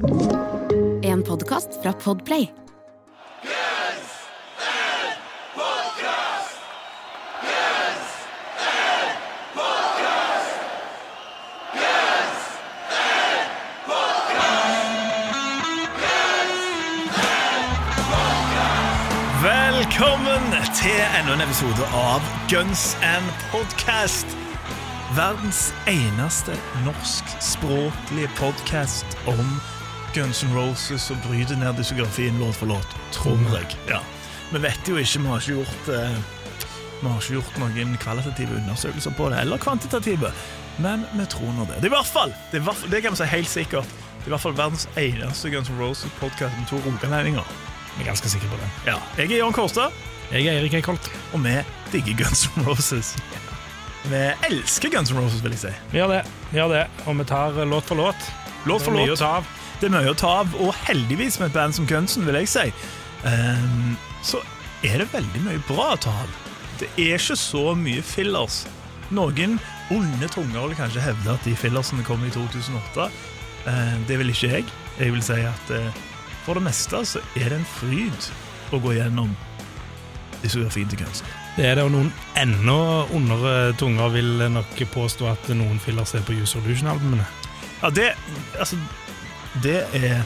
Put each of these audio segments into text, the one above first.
En podkast fra Podplay. Velkommen til enda en episode av Guns and Podcast. Verdens eneste norskspråklige podkast om Guns N' Roses og bryter ned diskografien låt for låt, tror jeg. Ja. Vi vet jo ikke, vi har ikke gjort eh, Vi har ikke gjort noen kvalitative undersøkelser på det, eller kvantitative, men vi tror nå det. Det er i hvert fall, det, er hvert det kan vi si helt sikkert, det er i hvert fall verdens eneste Guns N' Roses-podkast med to rogalendinger. Jeg er ganske sikker på det. Ja. Jeg er Jørn Kårstad. Jeg er Erik Eikholt. Og vi digger Guns N' Roses. Vi elsker Guns N' Roses, vil jeg si. Vi gjør det. vi gjør det Og vi tar låt for låt. Låt for er mye låt. å ta av. Det er mye å ta av, og heldigvis med et band som Gunsen, vil jeg si, um, så er det veldig mye bra å ta av. Det er ikke så mye fillers. Noen onde tunger vil kanskje hevde at de fillersene kom i 2008. Uh, det vil ikke jeg. Jeg vil si at uh, for det meste så er det en fryd å gå gjennom diskografien til Gunsen. Det er det, og noen enda ondere tunger vil nok påstå at noen fillers er på Use Solution-albumene. Ja, det Altså, det er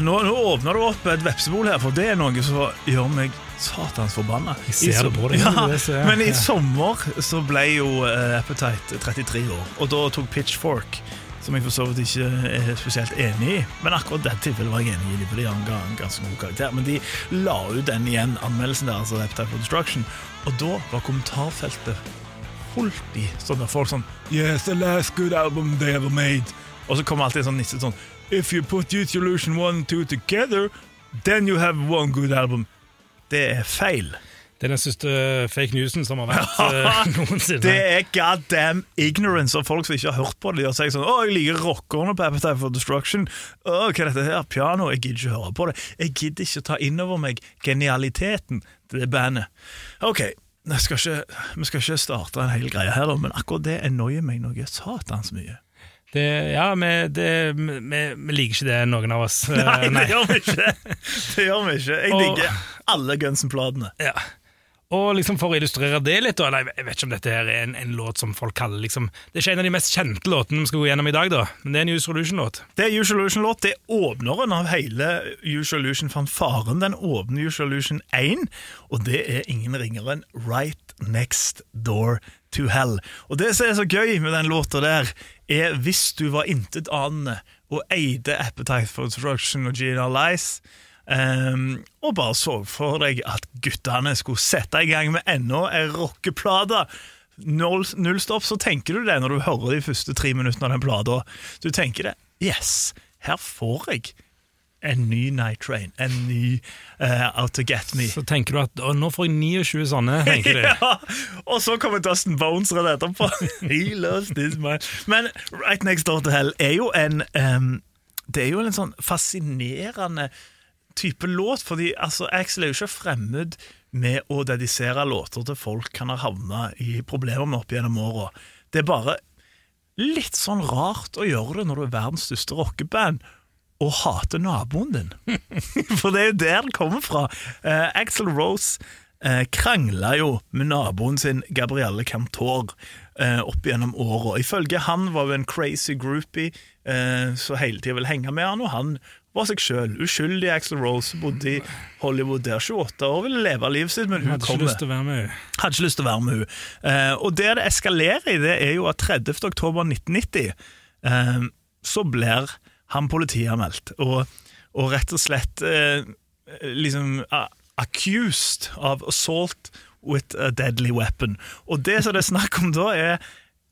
nå, nå åpner du opp et vepsebol her, for det er noe som gjør meg satans forbanna. Jeg ser det på deg, Ja, men i sommer så ble jo eh, Appetite 33 år, og da tok Pitchfork som jeg for så vidt ikke er spesielt enig i. Men akkurat det tilfellet var jeg enig i, for de ga- en ganske god karakter. Men de la ut den igjen, anmeldelsen der, altså Appetite for Destruction, og da var kommentarfeltet fullt i sånne folk sånn Yes, the last good album they ever made. Og så kommer alltid en sånn nisse sånn If you put Youth Solution 1 and 2 together, then you have one good album. Det er feil. Det er den siste fake newsen som har vært eh, noensinne. Det er god damn ignorance av folk som ikke har hørt på det. De har sagt sånn 'Å, jeg liker rockerne på Appetite for Destruction'. Å, hva er dette her? Piano? Jeg gidder ikke høre på det. Jeg gidder ikke ta inn over meg genialiteten til det bandet. Ok, skal ikke, vi skal ikke starte en hel greie her, men akkurat det annoyer meg noe satans mye. Det, ja, vi, det, vi, vi liker ikke det, noen av oss. Eh, Nei, det gjør vi ikke. Det gjør vi ikke. Jeg digger alle Gunsen-platene. Ja. Og liksom For å illustrere det litt, eller jeg vet ikke om dette her er en, en låt som folk kaller liksom, Det er ikke en av de mest kjente låtene vi skal gå gjennom i dag, da, men det er en Use Solution-låt. Det er Use Illusion-låt. Det er åpneren av hele Use Illusion-fanfaren. Den åpner Use Illusion 1, og det er ingen ringere enn Right Next Door to Hell. Og det som er så gøy med den låta der, er hvis du var intetanende og eide Appetite for Destruction og Gina Lice, ehm, og bare så for deg at guttene skulle sette i gang med enda en rockeplate null, null stopp, så tenker du det når du hører de første tre minuttene av den plata. Du tenker det. Yes, her får jeg en ny Night Train. En ny uh, Out to Get Me. Så tenker du at nå får jeg 29 sånne, tenker du. Ja, og så kommer Dustin Bones rett etterpå. He loves this man. Men Right Next Door to Hell er jo en um, Det er jo en sånn fascinerende type låt, fordi altså, Axel er jo ikke fremmed med å dedisere låter til folk han har havna i problemer med opp gjennom åra. Det er bare litt sånn rart å gjøre det når du er verdens største rockeband og hater naboen din. For det er jo der det kommer fra. Eh, Axel Rose eh, krangla jo med naboen sin Gabrielle Cantor eh, opp gjennom åra. Ifølge han var jo en crazy groupie eh, som hele tida ville henge med han, og han var seg sjøl. Uskyldig Axel Rose, bodde i Hollywood der 28 år, ville leve livet sitt, men hun Hadde ikke lyst til å være med. Hadde ikke lyst til å være med hun. Eh, og det det eskalerer i, det er jo at 30. oktober 1990 eh, så blir han politianmeldt, og, og rett og slett liksom accused of assault with a deadly weapon. Og det som det er snakk om da, er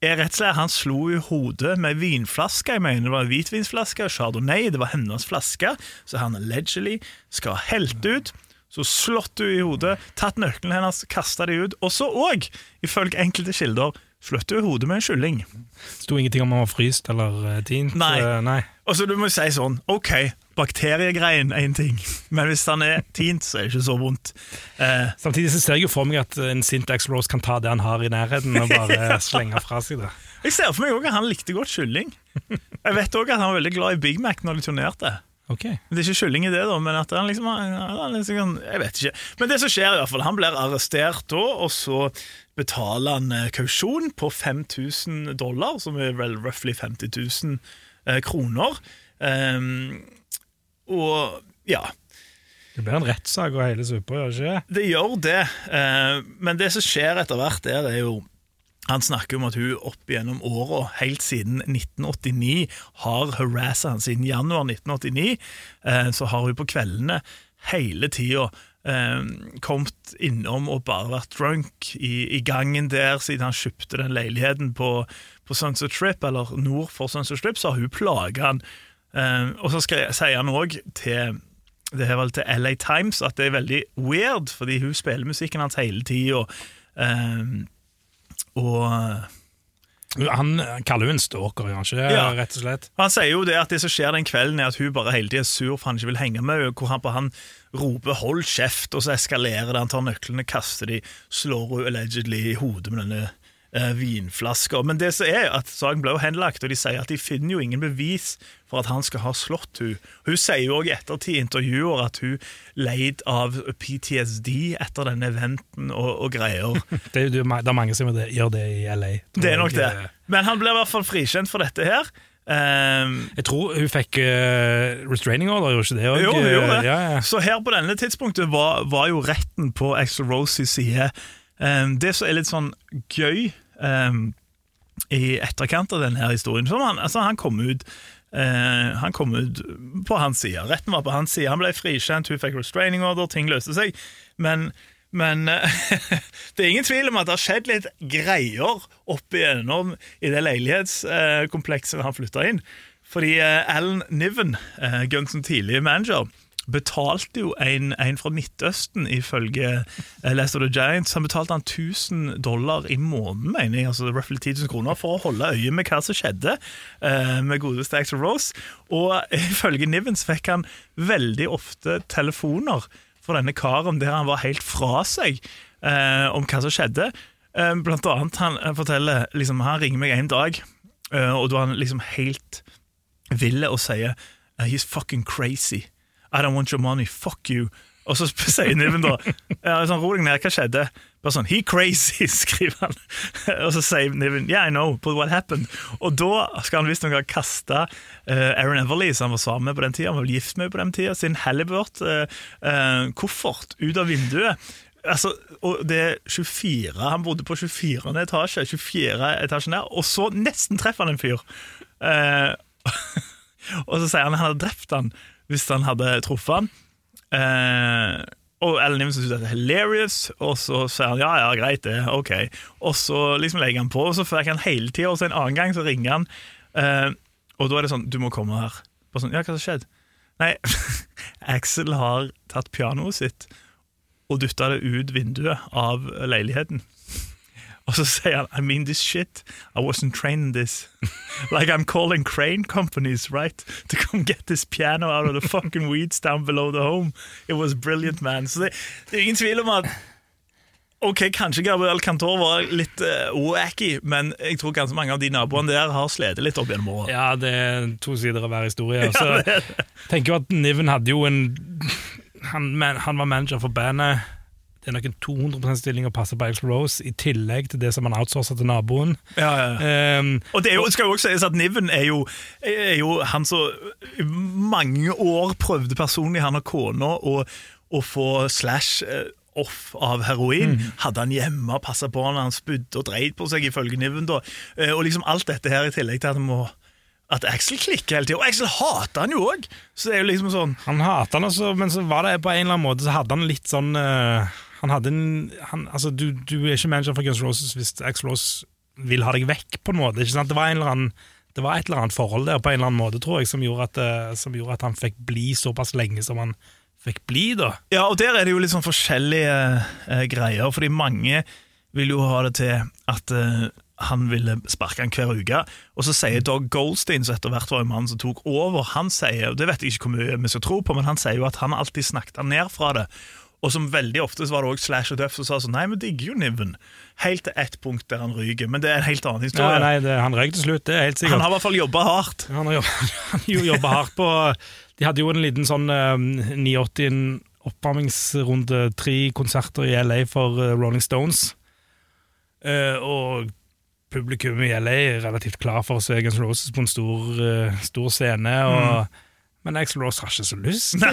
er rett og slett Han slo i hodet med vinflaske. Jeg mener det var hvitvinsflaske. Chardonnay, det var hennes flaske. Så han allegedly skal ha helt ut. Så slått hun i hodet, tatt nøklene hennes, kasta de ut. Og så òg, ifølge enkelte kilder, slått hun i hodet med en kylling. Sto ingenting om han var fryst eller eh, tint. Nei. eh, nei. Og så du må si sånn Ok, bakteriegreien er en ting, men hvis han er tint, så er det ikke så vondt. Eh, Samtidig så ser jeg jo for meg at en sint Axl Rose kan ta det han har i nærheten, og bare slenge fra seg det. Jeg ser for meg også at han likte godt kylling. Jeg vet også at han var veldig glad i Big Mac når de turnerte. Okay. Det er ikke kylling i det, da, men at han liksom, han liksom Jeg vet ikke. Men det som skjer, i hvert fall, han blir arrestert da, og så betaler han eh, kausjon på 5000 dollar, som er vel roughly 50 000 eh, kroner. Um, og ja. Det blir en rettssak og hele suppa, gjør det ikke? Det gjør det, eh, men det som skjer etter hvert er jo han snakker om at hun opp gjennom åra, helt siden 1989, har harassa han siden januar 1989. Eh, så har hun på kveldene hele tida eh, kommet innom og bare vært drunk i, i, gangen der siden han kjøpte den leiligheten på, på Sunset Strip, eller nord for Sunset Strip, så har hun plaga han. Eh, og så sier han òg til det er vel til LA Times at det er veldig weird, fordi hun spiller musikken hans hele tida. Um, og Han kaller henne en stalker, gjør han ikke det? Ja. Rett og slett. Han sier jo det at det som skjer den kvelden, er at hun bare hele tida er sur for han ikke vil henge med henne. Hvor han, på han roper 'hold kjeft', og så eskalerer det. Han tar nøklene, kaster de, slår henne allegedly i hodet med denne eh, vinflasker. Men det som er at saken ble jo henlagt, og de sier at de finner jo ingen bevis for at han skal ha slått hun. Hun sier jo òg i ettertid i intervjuer at hun leid av PTSD etter denne eventen og, og greier. Det er, det er mange som gjør det, i LA. Det er nok det. Men han ble i hvert fall frikjent for dette her. Um, Jeg tror hun fikk uh, restraining order, gjorde ikke det? Jo, hun gjorde det. Ja, ja. Så her på denne tidspunktet var, var jo retten på Axel Rose side. Um, det som er litt sånn gøy um, i etterkant av denne historien han, altså han kom ut eh, Han kom ut på hans side. Retten var på hans side. Han ble frikjent, hun fikk restraining order, ting løste seg. Men, men eh, det er ingen tvil om at det har skjedd litt greier opp igjennom i det leilighetskomplekset han flytta inn. Fordi eh, Alan Niven, eh, Guns N' tidlige manager, betalte jo en, en fra Midtøsten, ifølge eh, Lester the Giants. Han betalte han 1000 dollar i måneden, mener jeg, altså roughly 10 000 kroner, for å holde øye med hva som skjedde eh, med godeste Axel Rose. Og ifølge Nivens fikk han veldig ofte telefoner fra denne karen der han var helt fra seg eh, om hva som skjedde. Blant annet, han forteller liksom, Han ringer meg en dag, og da er han liksom helt ville og sier He's fucking crazy. I don't want your money. Fuck you. Og så sier Niven da sånn, Ro deg ned, hva skjedde? Bare sånn, He crazy, skriver han. og så sier Niven Yeah, I know, but what happened? Og da skal han visstnok ha kasta Aaron Everly, som han var sammen med på den tida, han var gift med på den tida, sin Halliburt-koffert ut av vinduet. Altså, og det er 24, Han bodde på 24. etasje, 24 etasjen der, og så nesten treffer han en fyr. Eh, og så sier han at han har drept han hvis han hadde truffet han. Eh, og Ellen Niven syns det er hilarious, og så sier han ja, ja, greit det, ok. Og så liksom legger han på, og så fikk han hele tida, og så en annen gang så ringer han, eh, og da er det sånn Du må komme her. Bare sånn, ja, hva har skjedd? Nei, Axel har tatt pianoet sitt og dytta det ut vinduet av leiligheten. Og så sier han I mean this shit. I wasn't trained this. like I'm calling crane companies, right? To come get this piano out of the fucking weeds down below the home. It was brilliant, man. Så det, det er ingen tvil om at Ok, kanskje Gabriel Cantor var litt uh, wacky, men jeg tror ganske mange av de naboene der har slitt litt opp gjennom åra. Ja, det er to sider av hver historie. Så Ja, det er tenker jo at Niven hadde jo en han, man, han var manager for bandet. Det er nok en 200% stilling å passe på Axel Rose, i tillegg til det som han outsourcer til naboen. Ja, ja. Um, Og det jo, skal jo også sies at Niven er jo, er jo han som i mange år prøvde personlig, han og kona, å, få Slash eh, off av heroin. Hadde han hjemme passa på han, han spydde og dreit på seg, ifølge Niven. da. Eh, Og liksom alt dette her i tillegg til at, han må, at Axel klikker hele tida. Og Axel hater han jo òg! Så det er jo liksom sånn Han hater han også, men så var det på en eller annen måte Så hadde han litt sånn eh, Han hadde en han, Altså, du, du er ikke manager for Guns Roses hvis Axl Rose vil ha deg vekk, på en måte. Ikke sant? Det var en eller annen det var et eller annet forhold der på en eller annen måte, tror jeg, som gjorde at, eh, som gjorde at han fikk bli såpass lenge som han fikk bli. da. Ja, og der er det jo litt sånn forskjellige eh, greier, fordi mange vil jo ha det til at eh, han ville sparke han hver uke. Og så sier Dog Goldstein, som etter hvert var en mann som tok over, han sier, og det vet jeg ikke hvor mye vi skal tro på, men han sier jo at han alltid snakket ned fra det. Og som veldig ofte var det også Slash og Duff som sa sånn Nei, vi digger jo Niven. Helt til ett punkt der han ryker. Men det er en helt annen Ja, historie. nei, det, han røyk til slutt, det er helt sikkert. han har i hvert fall jobba hardt. Han har jobba hardt på De hadde jo en liten sånn uh, 89 en oppvarmingsrunde, tre konserter i LA for uh, Rolling Stones. Uh, og publikum i LA er relativt klar for å se Guns Roses på en stor, eh, stor scene. Og, Men Axel Rose har ikke så lyst. Nei,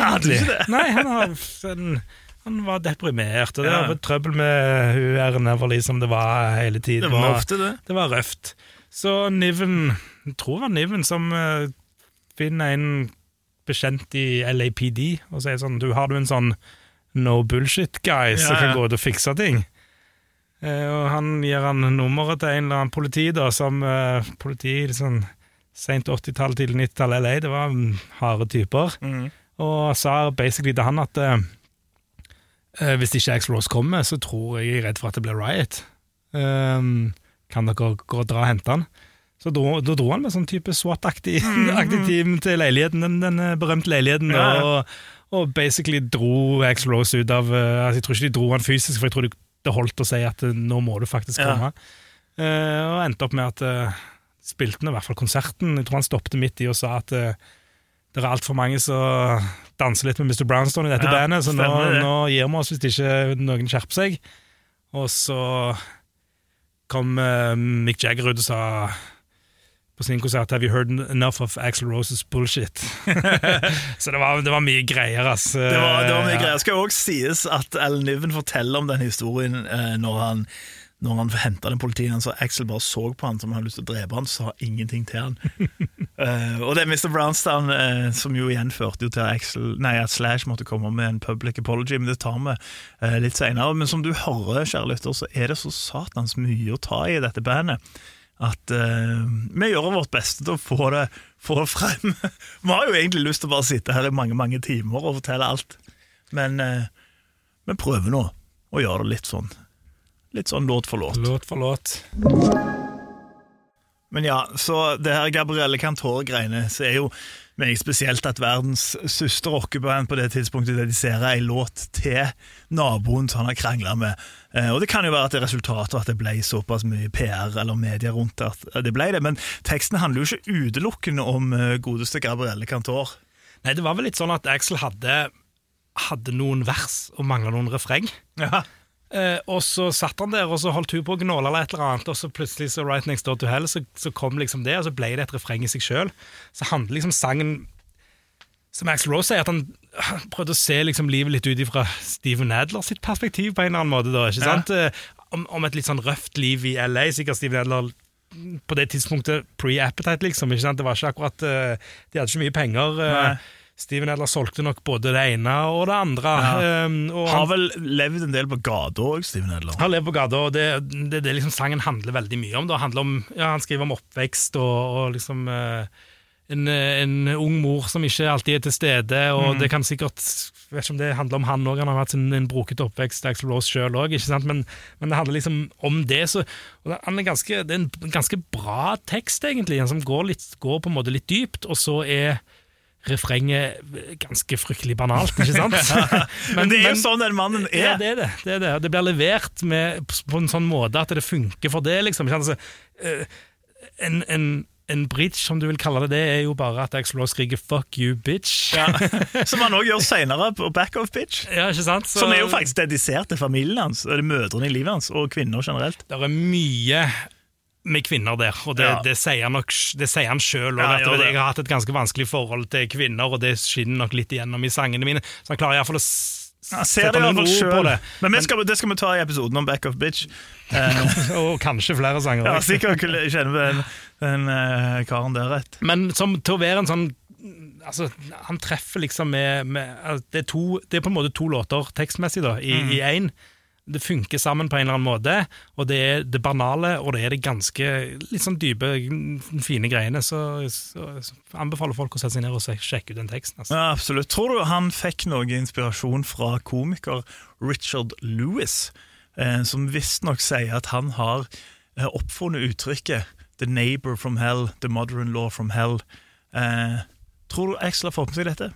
han, har, en, han var deprimert, og det Ja. trøbbel med hun Everly som det var hele tiden. Det var ofte det. det var røft. Så Niven Jeg tror det var Niven som uh, finner en bekjent i LAPD og sier sånn Du har du en sånn no bullshit-guy som Ja, kan ja. gå ut og fikse ting? Eh, og han gir han nummeret til en eller annen politi, da, som eh, politi sånn sent 80-tall, tidlig 90-tall LA. Det var um, harde typer. Mm. Og sa basically til han at eh, eh, hvis ikke X-Rose kommer, så tror jeg jeg er redd for at det blir riot. Um, kan dere gå og dra og hente han? Så dro, da dro han med sånn type SWAT-aktig aktig team til leiligheten, den, den eh, berømte leiligheten, Ja, ja. og, og basically dro X-Rose ut av uh, altså Jeg tror ikke de dro han fysisk, for jeg tror det, holdt å si at uh, nå må du faktisk komme. Og endte opp med at uh, spilte han i hvert fall konserten. Jeg tror han stoppet midt i og sa at det er altfor mange som danser litt med Mr. Brownstone i dette Ja, bandet, så nå, nå gir vi oss hvis ikke noen skjerper seg. Og så kom uh, Mick Jagger ut og sa på sin konsert Have you heard enough of Axl Roses bullshit? så det var, det var mye greier, ass. Det var, det var mye greier. Det skal også sies at Alan Niven forteller om den historien eh, når han når han henta den politien, så Axel bare så på han som han hadde lyst til å drepe han, sa ingenting til han. Eh, og det er Mr. Brownstown uh, som jo igjen førte jo til at, nei, at Slash måtte komme med en public apology, men det tar vi uh, litt senere. Men som du hører, kjære lytter, så er det så satans mye å ta i dette bandet at vi gjør vårt beste til å få det, få det frem. vi har jo egentlig lyst til å bare sitte her i mange mange timer og fortelle alt, men vi prøver nå å gjøre det litt sånn Litt sånn låt for låt. Låt for låt. Men ja, så det her Gabrielle Cantor-greiene, så er jo meg spesielt at verdens største rockeband på det tidspunktet dediserer ei låt til naboen som han har krangla med. Eh, Og det kan jo være at det er resultatet at det ble såpass mye PR eller media rundt at det ble det, men teksten handler jo ikke utelukkende om eh, godeste Gabrielle Cantor. Nei, det var vel litt sånn at Axel hadde, hadde noen vers og mangla noen refreng. Ja. Eh, og så satt han der, og så holdt hun på å gnåle eller et eller annet, og så plutselig så Right Next Door to Hell, så, så kom liksom det, og så ble det et refreng i seg sjøl. Så handler liksom sangen Som Axel Rose sier, at han prøvde å se liksom livet litt ut ifra Steven Adler sitt perspektiv, på en eller annen måte. da, ikke sant? Ja. Om, om et litt sånn røft liv i LA. Sikkert Steven Adler på det tidspunktet pre-appetite, liksom. ikke sant? Det var ikke akkurat eh, De hadde ikke mye penger. eh, Nei. Steven Edler solgte nok både det ene og det andre. Ja. um, og Har vel levd en del på gata òg, Steven Edler. han levd på gata, og det det, det liksom sangen handler veldig mye om. Det handler om ja, Han skriver om oppvekst og, og liksom uh, en, en ung mor som ikke alltid er til stede, og det kan sikkert vet ikke om det handler om han òg, han har hatt en, en brokete oppvekst, Axel Rose sjøl òg, men, men det handler liksom om det. Så, han er ganske, det er en ganske bra tekst, egentlig, en som går, litt, går på en måte litt dypt, og så er refrenget ganske fryktelig banalt, ikke sant? Men, det er jo sånn den mannen er. Ja, det er det. Det, er det. det blir levert med, på en sånn måte at det funker for det, liksom. Altså, eh, en, en, en bridge, som du vil kalle det, det er jo bare at Axel Rose skriker 'fuck you, bitch'. Ja. Som han òg gjør seinere på backoff-bitch. Ja, ikke sant? Så Som er jo faktisk dedisert til familien hans, eller mødrene i livet hans, og kvinner generelt. Det er mye med kvinner der, og det, Ja. det sier, nok, det sier han sjøl. Ja, gjør jeg har hatt et ganske vanskelig forhold til kvinner, og det skinner nok litt igjennom i sangene mine. Så han klarer iallfall å ser det sette noen ord på sjøl. det. Men vi skal, det skal vi ta i episoden om Back Off Bitch. Eh, Og kanskje flere sanger. ja, sikkert kjenner vi den, den uh, karen der rett. Men som, til å være en sånn Altså, Han treffer liksom med, med altså, det, er to, det er på en måte to låter tekstmessig da, i Mm. Det funker sammen på en eller annen måte, og det er det banale, og det er det ganske litt sånn dype, fine greiene. Så, så, så anbefaler folk å sette seg ned og sjekke ut den teksten. Altså. Ja, absolutt. Tror du han fikk noe inspirasjon fra komiker Richard Lewis, eh, som visstnok sier at han har eh, oppfunnet uttrykket 'the neighbor from hell', 'the mother-in-law from hell'. Eh, tror du Axel har fått med seg dette?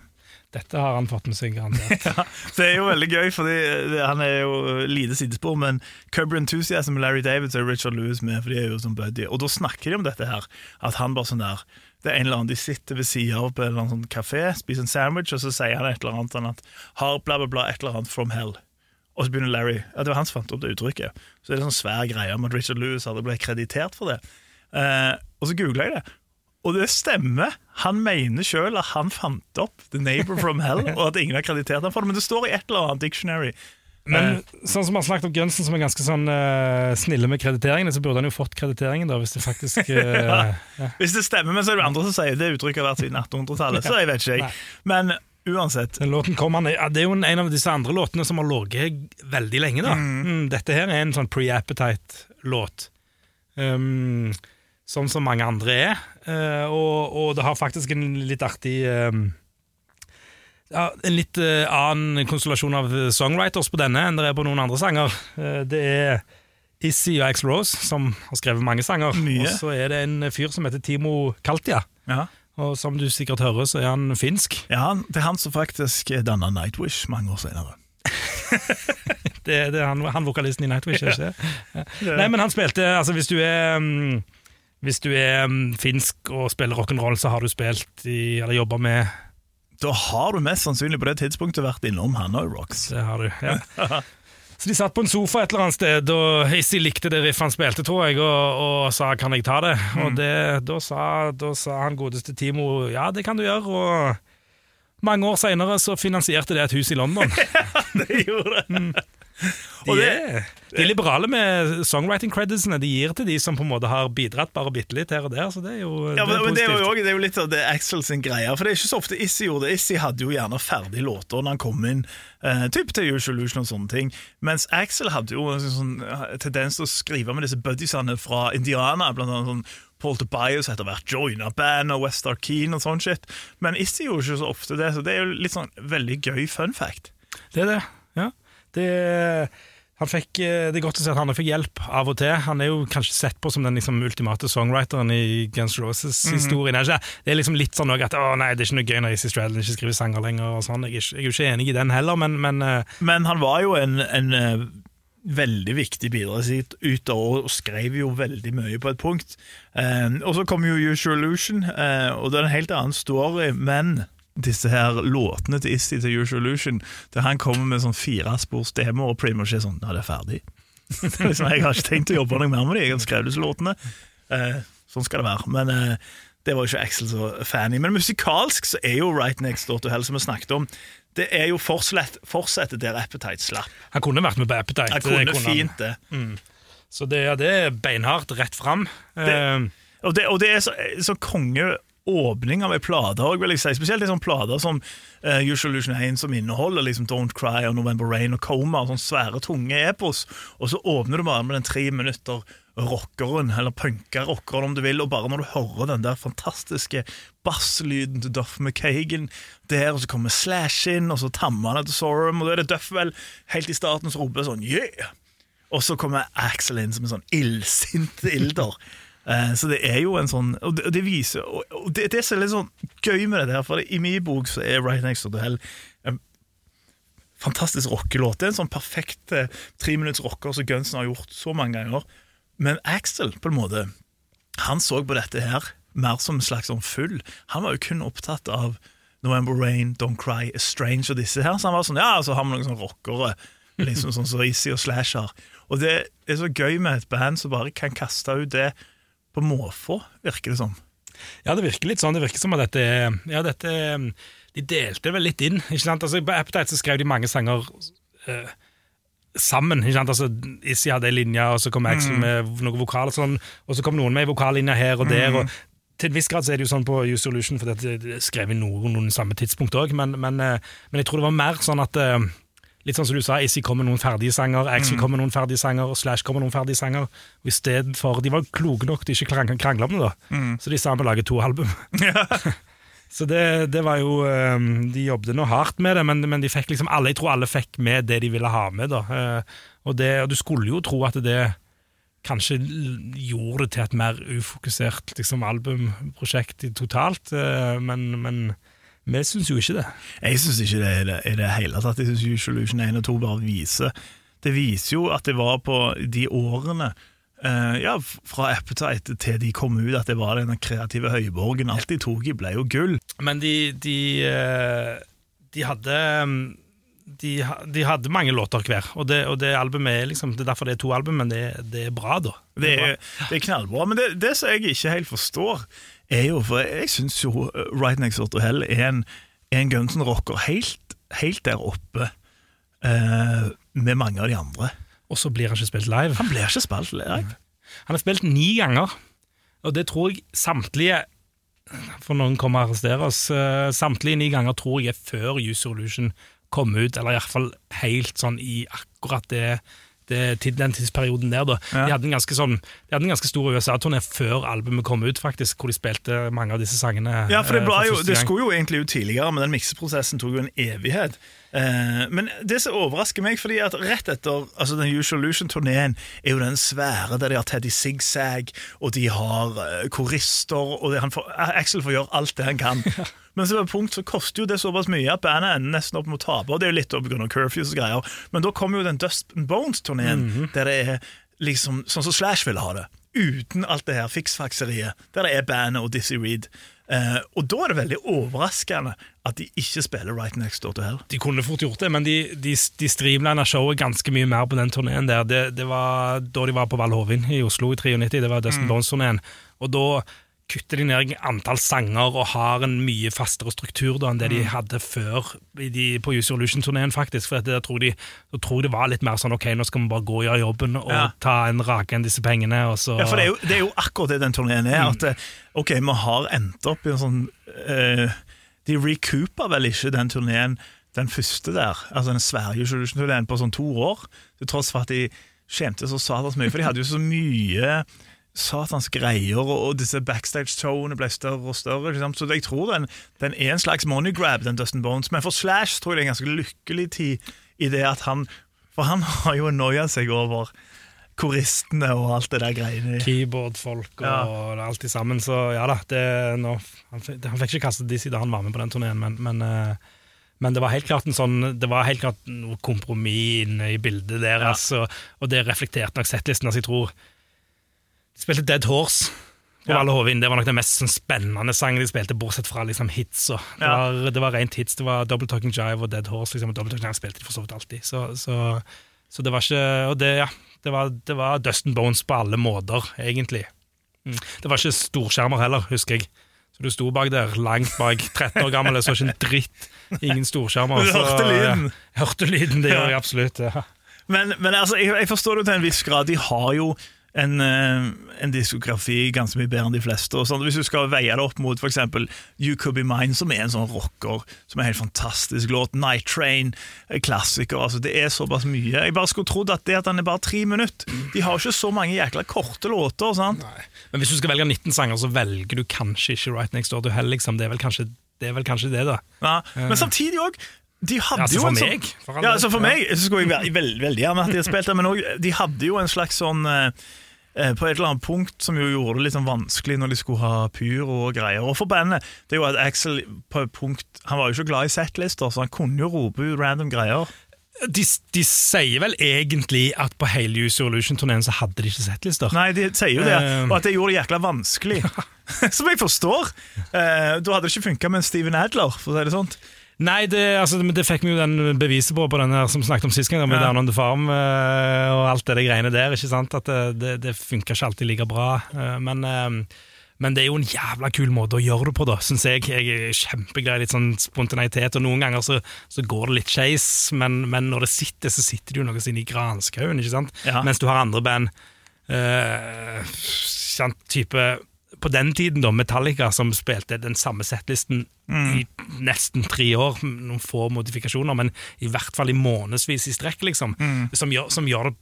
Dette har han fått med seg, garantert. Det er jo veldig gøy, fordi han er jo lite sidespor, men Cubber Enthusiasm med Larry David og Richard Lewis med, for de er jo som buddy. Og da snakker de om dette her, at han bare sånn der Det er en eller annen de sitter ved sida av på en eller annen sånn kafé, spiser en sandwich, og så sier han et eller annet sånn at har bla, bla, bla, et eller annet from hell. Og så begynner Larry Ja, det var han som fant opp det uttrykket. Så det er en sånn svær greie om at Richard Lewis hadde blitt kreditert for det. Eh, og så googla jeg det. Og det stemmer. Han mener sjøl at han fant opp The Neighbor from Hell, og at ingen har kreditert ham for det, men det står i et eller annet dictionary. Men sånn som han snakket om Gunsen, som er ganske sånn uh, snille med krediteringene, så burde han jo fått krediteringen, da, hvis det faktisk uh, ja. Hvis det stemmer, men så er det andre som sier det uttrykket har vært siden 1800-tallet, så jeg vet ikke jeg. Men uansett. Den låten kom han, ja, Det er jo en, av disse andre låtene som har ligget veldig lenge. da mm, Dette her er en sånn pre-appetite-låt. Um, sånn som mange andre er. Eh, og, og det har faktisk en litt artig um, ja, En litt eh, annen konstellasjon av songwriters på denne enn det er på noen andre sanger. Eh, det er Issy og X-Rose som har skrevet mange sanger. Mye. Og så er det en fyr som heter Timo Kaltia. Ja. Og som du sikkert hører, så er han finsk. Ja, Det er han som faktisk danna Nightwish mange år senere. Det, det er han, han vokalisten i Nightwish, er ikke det? Ja. Nei, men han spilte Altså, hvis du er mm, Hvis du er mm, finsk og spiller rock'n'roll, så har du spilt i Eller jobba med Da har du mest sannsynlig på det tidspunktet vært innom Hanoi Rocks. Det har du, ja. Så de satt på en sofa et eller annet sted, og Hissy likte det riffet han spilte, tror jeg, og, og sa 'kan jeg ta det?' Og det, da, sa, da sa han godeste Timo 'ja, det kan du gjøre', og mange år seinere så finansierte det et hus i London. det gjorde det. De, er, de er liberale med songwriting creditsene. De gir til de som på en måte har bidratt bare bitte litt her og der. Så det er jo, Ja, men, det er jo, det er jo litt av det Axel sin greie. For det er ikke så ofte Issy gjorde det. Issy hadde jo gjerne ferdig låter når han kom inn, eh, typ til Usual Illusion og sånne ting. Mens Axel hadde jo en sånn eh, tendens til å skrive med disse buddiesene fra Indiana, blant annet sånn Paul Tobias etter hvert joina band og West Arkeen og sånn shit. Men Issy gjorde ikke så ofte det, så det er jo litt sånn veldig gøy fun fact. Det er det, ja. Det, han fikk, eh, det er godt å se at han fikk hjelp av og til. Han er jo kanskje sett på som den liksom, ultimate songwriteren i Guns Roses-historien. Det er Det er liksom litt sånn at å nei, det er ikke noe gøy når Izzy Stradlin ikke skriver sanger lenger. og sånn. Jeg er jo ikke enig i den heller, men, men eh, Men han var jo en, en eh, veldig viktig bidragsyter og skrev jo veldig mye på et punkt. Eh, og så kom jo Usual Illusion, eh, og det er en helt annen story, men disse her låtene til Issy til Usual Illusion, der han kommer med sånn firespors demo og pretty much er sånn Ja, det er ferdig. Er liksom, jeg har ikke tenkt å jobbe noe mer med dem, jeg har skrevet disse låtene. Eh, sånn skal det være. Men eh, det var jo ikke Axel så fan i. Men musikalsk så er jo Right Next Door to Hell, som vi snakket om, det er jo fortsatt, fortsettet der Appetite slapp. han kunne vært med på Appetite. Jeg det kunne fint det. Så det, ja, det er beinhardt rett fram. Det, Og det, og det er så, så kongeåpning av ei plate òg, vil jeg si. Spesielt i sånne plater som uh, Usual Illusion 1, som inneholder liksom Don't Cry og November Rain og Coma, og sånne svære, tunge epos. Og så åpner du bare med den tre minutter rockeren, eller punka-rockeren om du vil, og bare når du hører den der fantastiske basslyden til Duff McKagan der, og så kommer Slash inn, og så tammer han til Sorum, og da er det Duff vel helt i starten som roper sånn yeah! Og så kommer Axel inn som en sånn illsint ilder. Eh, Så det er jo en sånn Og det, viser Og det, det som er litt sånn gøy med det der, for i min bok så er Right Next to the Hell en fantastisk rockelåt. Det er en sånn perfekt eh, treminutts rocker som Gunsen har gjort så mange ganger. Men Axel, på en måte, han så på dette her mer som en slags sånn full. Han var jo kun opptatt av November Rain, Don't Cry, Estrange og disse her. Så han var sånn, ja, så har vi noen sånne rockere, liksom sånn som Easy og Slasher. Og det er så gøy med et band som bare kan kaste ut det på måfå, virker det som. Ja, det virker litt sånn. Det virker som at dette er- Ja, dette er- De delte vel litt inn. ikke sant? Altså, På Appetite så skrev de mange sanger eh, sammen. ikke sant? Altså, Issi hadde ei linje, og så kom Axel med noe vokal, og sånn, og så kom noen med ei vokallinje her og der. og til en viss grad så er det jo sånn på Use Solution, for det er skrev i noen, noen samme tidspunkt òg, men, men, eh, men jeg tror det var mer sånn at eh, Litt sånn som du sa, Issy kommer med noen ferdige sanger, Axel kommer med noen ferdige sanger, Slash kommer med noen ferdige sanger. Og i stedet for, De var kloke nok til ikke å krangle om det, da. Så de sa vi lager to album. Så det, det var jo eh, De jobbet nå hardt med det, men, men de fikk liksom alle, jeg tror alle fikk med det de ville ha med. da. Eh, Og, det, og du skulle jo tro at det kanskje gjorde det til et mer ufokusert liksom, albumprosjekt totalt, eh, men, men, Vi syns jo ikke det. Jeg syns ikke det i det, i det hele tatt. Jeg syns Illusion 1 og 2 bare viser Det viser jo at det var på de årene Uh, ja, fra Appetite til de kom ut, at det var den kreative høyborgen. Alt de tok i, ble jo gull. Men de, de, eh, de hadde mm, de, de hadde mange låter hver, og det, og det albumet er liksom Det er derfor det er to album, men det, det er bra, da. Det er, det er knallbra. Men det, det som jeg ikke helt forstår, er jo For jeg syns jo uh, Right Next Door to Hell er en, er en Guns N' Rocker helt, helt der oppe eh, med mange av de andre. Og så blir han ikke spilt live. Han blir ikke spilt live. Han har spilt ni ganger, og det tror jeg samtlige For noen kommer og arresterer oss. eh, Samtlige ni ganger tror jeg er før Use Illusion kom ut, eller i hvert fall helt sånn i akkurat det, det den tidsperioden der. da. Ja. De, hadde en ganske sånn, de hadde en ganske stor USA-turné før albumet kom ut, faktisk, hvor de spilte mange av disse sangene. Ja, for det, eh, ble jo, det skulle jo egentlig ut tidligere, men den mikseprosessen tok jo en evighet. Eh, men det som overrasker meg, fordi at rett etter altså den Usual Lution-turneen er jo den svære der de har Teddy Zigzag, og de har eh, korister, og han får, Axel får gjøre alt det han kan. Men så punkt så koster jo det såpass mye at bandet ender nesten opp med å tape, og det er jo litt pga. curfews og greier. Men da kommer jo den Dust Bones-turneen, der det er liksom sånn som Slash ville ha det. Uten alt det her fiksfakseriet, der det er bandet og Dizzie Reed. Uh, og da er det veldig overraskende at de ikke spiller Right Next Door to Hell. De kunne fort gjort det, men de, de, de streamlina showet ganske mye mer på den turneen der. Det, det var da de var på Val Hovin i Oslo i 93, det var Dustin Bones-turneen. Og da kutter de ned antall sanger og har en mye fastere struktur da enn det de hadde før i de, på Use Illusion-turneen, faktisk. For da tror de, jeg tror det var litt mer sånn ok, nå skal vi bare gå og gjøre jobben og Ja. ta en rake enn disse pengene, og så Ja, for det er, jo, det er jo akkurat det den turneen er. At eh, ok, vi har endt opp i en sånn uh, De recooper vel ikke den turneen, den første der, altså den svære Illusion-turneen, på sånn to år. Til tross for at de skjemte så satans mye, for de hadde jo så mye satans greier, og, og disse backstage-showene ble større og større. Liksom. Så jeg tror den, den er en slags money grab, den Dustin Bones. Men for Slash tror jeg det er en ganske lykkelig tid i det at han For han har jo noia seg over koristene og alt det der greiene. keyboardfolk og alt i sammen. Så ja da, det, nå, han, fikk- han fikk ikke kastet de siden han var med på den turneen, men, men, uh men det var helt klart en sånn Det var helt klart noe kompromiss inne i bildet deres, og, og det reflekterte nok settlisten. Altså, jeg tror De spilte Dead Horse på Ja. Hovin. Det var nok den mest sånn, spennende sangen de spilte, bortsett fra liksom, hits. Og, det, Ja. var, det var rent hits. Det var Double Talking Jive og Dead Horse. Liksom, og Double Talking Jive spilte de for så vidt alltid. Så, så, så det var ikke Og det, ja, det var, det var Dustin Bones på alle måter, egentlig. Mm. Det var ikke storskjermer heller, husker jeg. Så du sto bak der, langt bak, 13 år gammel, så ikke en dritt. Ingen storskjermer. Du hørte lyden? Ja, hørte lyden, det gjør jeg absolutt. Ja. Men, men altså, jeg, jeg forstår det til en viss grad. De har jo en, eh, en diskografi ganske mye bedre enn de fleste. Sånn, hvis du skal veie det opp mot f.eks. You Could Be Mine, som er en sånn rocker, som er en helt fantastisk låt. Night Train, eh, klassiker. altså Det er såpass mye. Jeg bare skulle trodd at det at den er bare tre minutter De har jo ikke så mange jækla korte låter. sant? Men hvis du skal velge 19 sanger, så velger du kanskje ikke Right Next Door to Hell. Liksom. Det, er vel kanskje, det vel kanskje det, da. Ja. Men samtidig òg de hadde Altså, jo for en sånn, meg, for ja, altså for meg så skulle jeg veldig, veldig gjerne at de hadde spilt det, men også, de hadde jo en slags sånn eh, eh, På et eller annet punkt som jo gjorde det litt sånn vanskelig når de skulle ha pyro og greier. Og for bandet, det er jo at Axel på et punkt Han var jo ikke glad i settlister, så han kunne jo rope ut random greier. De, de sier vel egentlig at på hele Use Illusion-turneen så hadde de ikke settlister. Nei, de sier jo det, Eh. og at det gjorde det jækla vanskelig. Som jeg forstår. Eh, da hadde det ikke funka med en Steven Adler, for å si det sånn. Nei, det, altså, det fikk vi jo den beviset på på den her som snakket om sist gang, med Ja. Down on the Farm uh, og alt det der greiene der. ikke sant? At det, det, det funka ikke alltid like bra. Uh, men, uh, men det er jo en jævla kul måte å gjøre det på, da, syns jeg. Jeg er kjempeglad i litt sånn spontanitet, og noen ganger så, så går det litt skeis, men, men når det sitter, så sitter det jo noe inni i granskauen, ikke sant? Ja. Mens du har andre band uh, sant, type på den tiden da, Metallica, som spilte den samme settlisten i nesten tre år, noen få modifikasjoner, men i hvert fall i månedsvis i strekk, liksom, som, gjør, som gjør det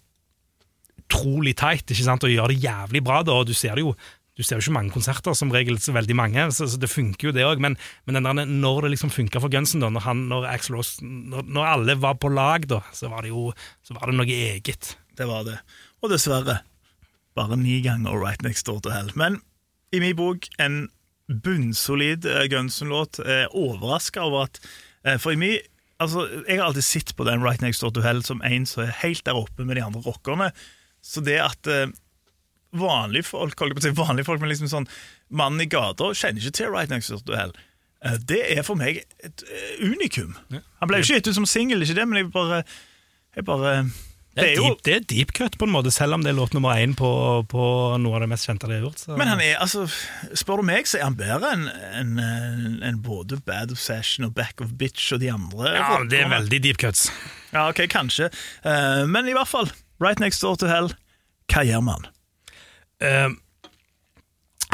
utrolig tight, ikke sant, og gjør det jævlig bra, da, og du ser det jo du ser jo ikke mange konserter, som regel så veldig mange, så, så det funker jo det òg. Men, men der, når det liksom funka for Gunsen, da, når, han, når, Rose, når, når alle var på lag, da, så var det jo så var det noe eget. Det var det. Og dessverre bare ni ganger Right Next Door to Hell. Men i min bok en bunnsolid eh, Guns N'-låt. Eh, Overraska over at eh, For i min Altså, Jeg har alltid sett på den Right Next Door to Hell som en som er helt der oppe med de andre rockerne. Så det at eh, vanlige folk, holdt på å si, vanlige folk, men liksom sånn mannen i gata kjenner ikke til Right Next Door to Hell. Eh, Det er for meg et eh, unikum. Han ble jo ikke gitt ut som singel, ikke det, men jeg bare, jeg bare Det er, deep, det er deep cut, på en måte, selv om det er låt nummer én på, på noe av det mest kjente de har gjort. Så. Men han er, altså, spør du meg, så er han bedre enn en, en både Bad Obsession og Back of Bitch og de andre. ja, men det er veldig deep cuts. Ja, ok, kanskje. Uh, men i hvert fall, Right Next Door to Hell, hva gjør man? Uh,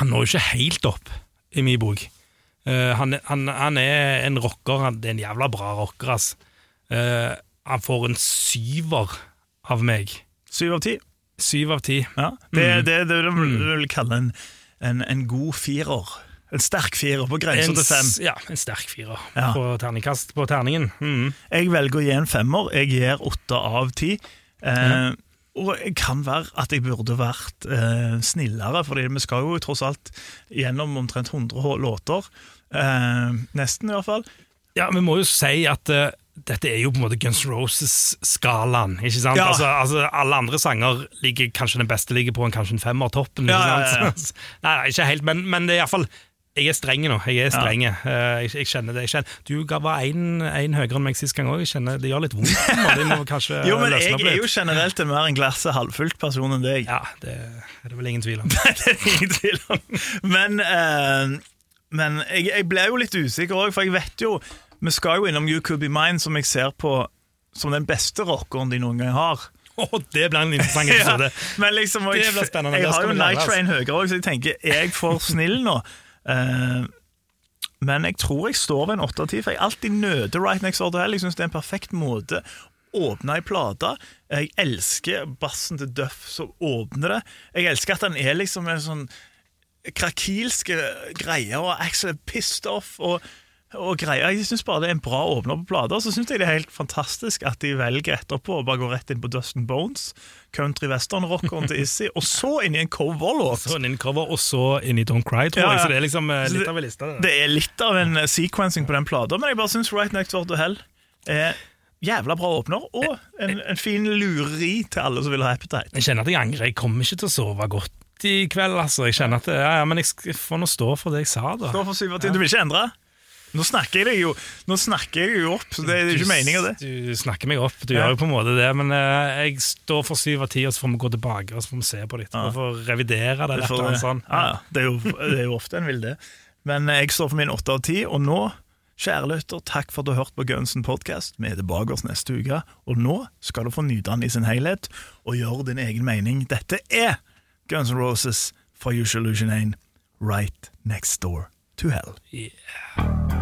han når jo ikke helt opp i min bok. Uh, han, han, han er en rocker, han, er en jævla bra rocker, ass. Han får en syver av meg. Syv av ti? Syv av ti. Ja. Det, det, det, det, vil vil kalle en, en, en god firer. En sterk firer, på grensen til fem. ja, en sterk firer Ja. på terningkast på terningen. Mm. Jeg velger å gi en femmer. Jeg gir åtte av ti. Eh, Og det kan være at jeg burde vært eh, snillere, fordi vi skal jo tross alt gjennom omtrent 100 låter. Eh, nesten, i hvert fall. Ja, vi må jo si at eh, dette er jo på en måte Guns Roses-skalaen. ikke sant? Ja. Altså, altså, Alle andre sanger ligger kanskje den beste ligger på en kanskje en femmer toppen. Ja, ja, ja, nei, nei, ikke helt, men, men det er iallfall jeg er streng nå. Jeg er streng. Eh, Jeg, jeg kjenner det. Jeg kjenner. Du ga- var én høyere enn meg sist gang òg. Det gjør litt vondt. må kanskje Jo, men jeg er jo generelt en mer en glasset halvfullt person enn deg. Ja, det er det vel ingen tvil om. det er det ingen tvil om. Men, uh, men jeg, jeg ble jo litt usikker òg, for jeg vet jo Vi skal jo innom You Could Be Mine, som jeg ser på som den beste rockeren de noen gang har. Oh, det blir en interessant episode. men liksom, Det blir spennende, jeg jeg har jo Night. Train høyere òg, så jeg tenker er jeg for snill nå? Uh, men jeg tror jeg står ved en 8 av 10, for jeg alltid nøter Right Next Order Hell. Jeg syns det er en perfekt måte åpne ei plate. Jeg elsker bassen til Duff som åpner det. Jeg elsker at han er liksom en sånn krakilske greier, og Axel er pissed off. og og greia. Jeg syns bare det er en bra åpner på plater. Så syns jeg det er helt fantastisk at de velger etterpå å bare gå rett inn på Dustin Bones, country western-rockeren til Issy, og så inn i en coverlåt. Så en inncover, og så inn i Don't Cry, tror Ja, jeg. Så det er liksom eh, litt det- av en liste. Det. Det er litt av en eh, sequencing på den plata, men jeg bare syns Right Next Door to Hell er jævla bra åpner, og en, en fin lureri til alle som vil ha appetite. Jeg kjenner at jeg angrer. Jeg kommer ikke til å sove godt i kveld. altså. Jeg kjenner at ja, ja, Men jeg får nå stå for det jeg sa, da. Stå for syv. Du vil ikke endre? Nå snakker jeg deg jo Nå snakker jeg jo opp, det er ikke meninga, det. Du snakker meg opp, du Ja. gjør jo på en måte det, men uh, jeg står for syv av ti, og så får vi gå tilbake og så får vi se på det etterpå. For å revidere det. Det, eller sånt. ja, ja, det, er jo, det er jo ofte en vil det. Men uh, jeg står for min åtte av ti, og nå, kjære lytter, takk for at du har hørt på Gunsen podcast. Vi er tilbake oss neste uke, og nå skal du få nyte den i sin helhet og gjøre din egen mening. Dette er Guns N' Roses for Usual Illusion 1, Right Next Door to Hell. Well,